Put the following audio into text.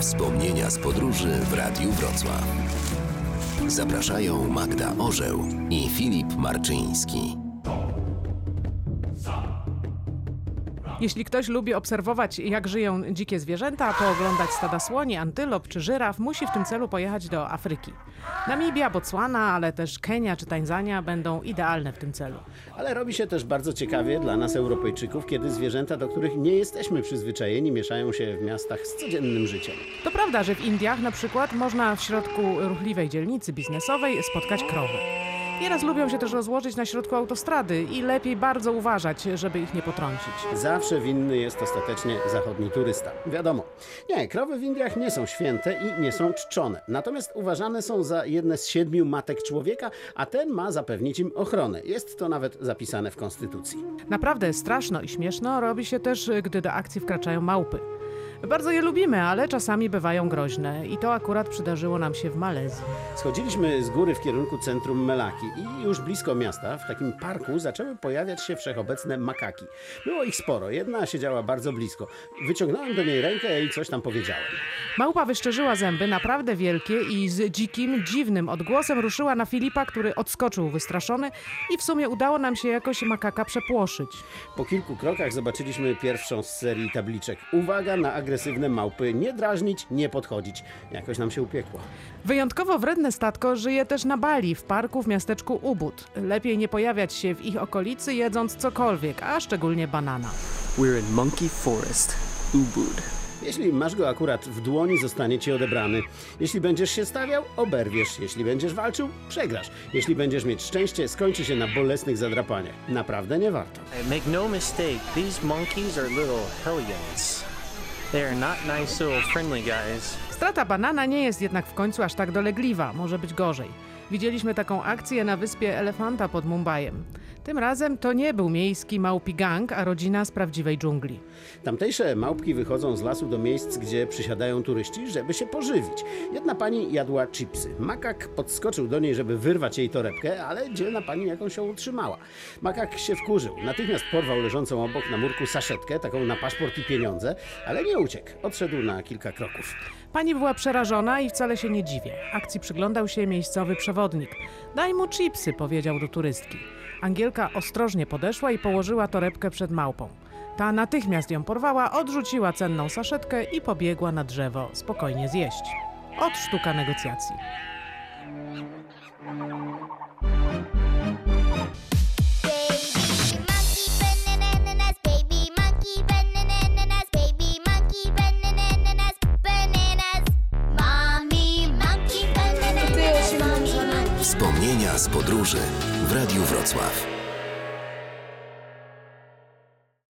Wspomnienia z podróży w Radiu Wrocław. Zapraszają Magda Orzeł i Filip Marczyński. Jeśli ktoś lubi obserwować, jak żyją dzikie zwierzęta, pooglądać stada słoni, antylop czy żyraf, musi w tym celu pojechać do Afryki. Namibia, Botswana, ale też Kenia czy Tanzania będą idealne w tym celu. Ale robi się też bardzo ciekawie dla nas, Europejczyków, kiedy zwierzęta, do których nie jesteśmy przyzwyczajeni, mieszają się w miastach z codziennym życiem. To prawda, że w Indiach na przykład można w środku ruchliwej dzielnicy biznesowej spotkać krowy. Nieraz lubią się też rozłożyć na środku autostrady i lepiej bardzo uważać, żeby ich nie potrącić. Zawsze winny jest ostatecznie zachodni turysta. Wiadomo. Nie, krowy w Indiach nie są święte i nie są czczone. Natomiast uważane są za jedne z siedmiu matek człowieka, a ten ma zapewnić im ochronę. Jest to nawet zapisane w Konstytucji. Naprawdę straszno i śmieszno robi się też, gdy do akcji wkraczają małpy. Bardzo je lubimy, ale czasami bywają groźne i to akurat przydarzyło nam się w Malezji. Schodziliśmy z góry w kierunku centrum Melaki i już blisko miasta, w takim parku, zaczęły pojawiać się wszechobecne makaki. Było ich sporo, jedna siedziała bardzo blisko. Wyciągnąłem do niej rękę i coś tam powiedziałem. Małpa wyszczerzyła zęby, naprawdę wielkie i z dzikim, dziwnym odgłosem ruszyła na Filipa, który odskoczył wystraszony i w sumie udało nam się jakoś makaka przepłoszyć. Po kilku krokach zobaczyliśmy pierwszą z serii tabliczek. Uwaga na agresywne małpy, nie drażnić, nie podchodzić. Jakoś nam się upiekło. Wyjątkowo wredne statko żyje też na Bali, w parku w miasteczku Ubud. Lepiej nie pojawiać się w ich okolicy jedząc cokolwiek, a szczególnie banana. We're in Monkey Forest, Ubud. Jeśli masz go akurat w dłoni, zostanie ci odebrany. Jeśli będziesz się stawiał, oberwiesz. Jeśli będziesz walczył, przegrasz. Jeśli będziesz mieć szczęście, skończy się na bolesnych zadrapaniach. Naprawdę nie warto. Make no mistake, these monkeys are little hellions. They are not nice little friendly guys. Strata banana nie jest jednak w końcu aż tak dolegliwa, może być gorzej. Widzieliśmy taką akcję na wyspie Elefanta pod Mumbajem. Tym razem to nie był miejski małpi gang, a rodzina z prawdziwej dżungli. Tamtejsze małpki wychodzą z lasu do miejsc, gdzie przysiadają turyści, żeby się pożywić. Jedna pani jadła chipsy. Makak podskoczył do niej, żeby wyrwać jej torebkę, ale dzielna pani jakąś ją utrzymała. Makak się wkurzył. Natychmiast porwał leżącą obok na murku saszetkę, taką na paszport i pieniądze, ale nie uciekł. Odszedł na kilka kroków. Pani była przerażona i wcale się nie dziwię. Akcji przyglądał się miejscowy przewodnik. Daj mu chipsy, powiedział do turystki. Angielka ostrożnie podeszła i położyła torebkę przed małpą. Ta natychmiast ją porwała, odrzuciła cenną saszetkę i pobiegła na drzewo spokojnie zjeść. Od sztuka negocjacji. Wspomnienia z podróży w Radiu Wrocław.